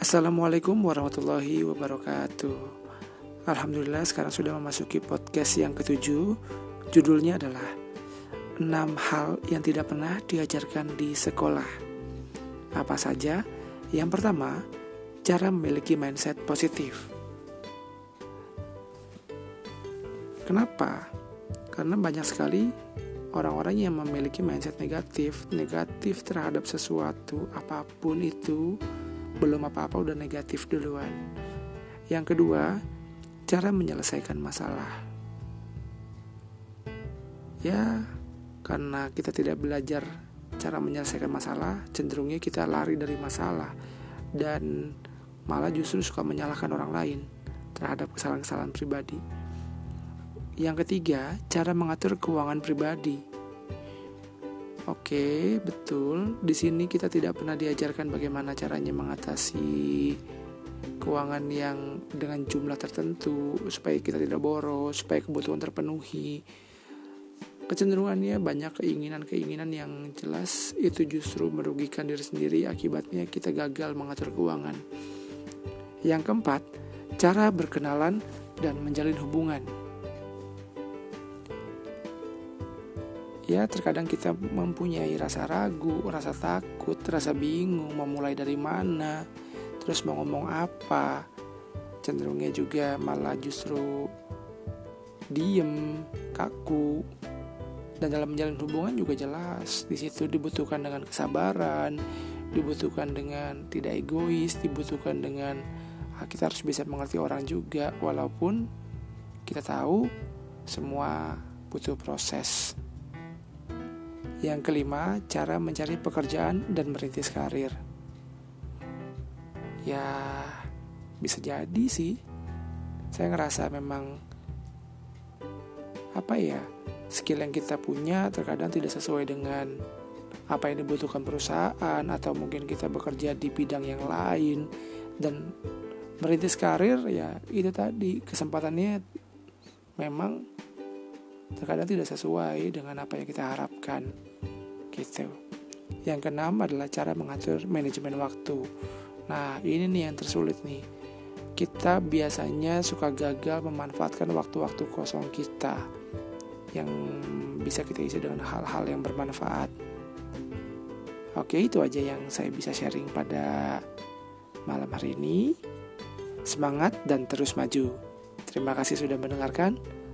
Assalamualaikum warahmatullahi wabarakatuh Alhamdulillah sekarang sudah memasuki podcast yang ketujuh Judulnya adalah 6 hal yang tidak pernah diajarkan di sekolah Apa saja? Yang pertama, cara memiliki mindset positif Kenapa? Karena banyak sekali orang-orang yang memiliki mindset negatif, negatif terhadap sesuatu, apa pun itu, belum apa-apa udah negatif duluan. Yang kedua, cara menyelesaikan masalah. Ya, karena kita tidak belajar cara menyelesaikan masalah, cenderungnya kita lari dari masalah dan malah justru suka menyalahkan orang lain terhadap kesalahan-kesalahan pribadi. Yang ketiga, cara mengatur keuangan pribadi. Oke, betul. Di sini kita tidak pernah diajarkan bagaimana caranya mengatasi keuangan yang dengan jumlah tertentu supaya kita tidak boros, supaya kebutuhan terpenuhi. Kecenderungannya banyak keinginan-keinginan yang jelas itu justru merugikan diri sendiri akibatnya kita gagal mengatur keuangan. Yang keempat, cara berkenalan dan menjalin hubungan. Ya terkadang kita mempunyai rasa ragu, rasa takut, rasa bingung mau mulai dari mana, terus mau ngomong apa. Cenderungnya juga malah justru diem, kaku. Dan dalam menjalin hubungan juga jelas di situ dibutuhkan dengan kesabaran, dibutuhkan dengan tidak egois, dibutuhkan dengan ah, kita harus bisa mengerti orang juga walaupun kita tahu semua butuh proses. Yang kelima, cara mencari pekerjaan dan merintis karir. Ya, bisa jadi sih. Saya ngerasa memang apa ya, skill yang kita punya terkadang tidak sesuai dengan apa yang dibutuhkan perusahaan atau mungkin kita bekerja di bidang yang lain dan merintis karir ya itu tadi kesempatannya memang terkadang tidak sesuai dengan apa yang kita harapkan gitu. Yang keenam adalah cara mengatur manajemen waktu. Nah ini nih yang tersulit nih. Kita biasanya suka gagal memanfaatkan waktu-waktu kosong kita yang bisa kita isi dengan hal-hal yang bermanfaat. Oke itu aja yang saya bisa sharing pada malam hari ini. Semangat dan terus maju. Terima kasih sudah mendengarkan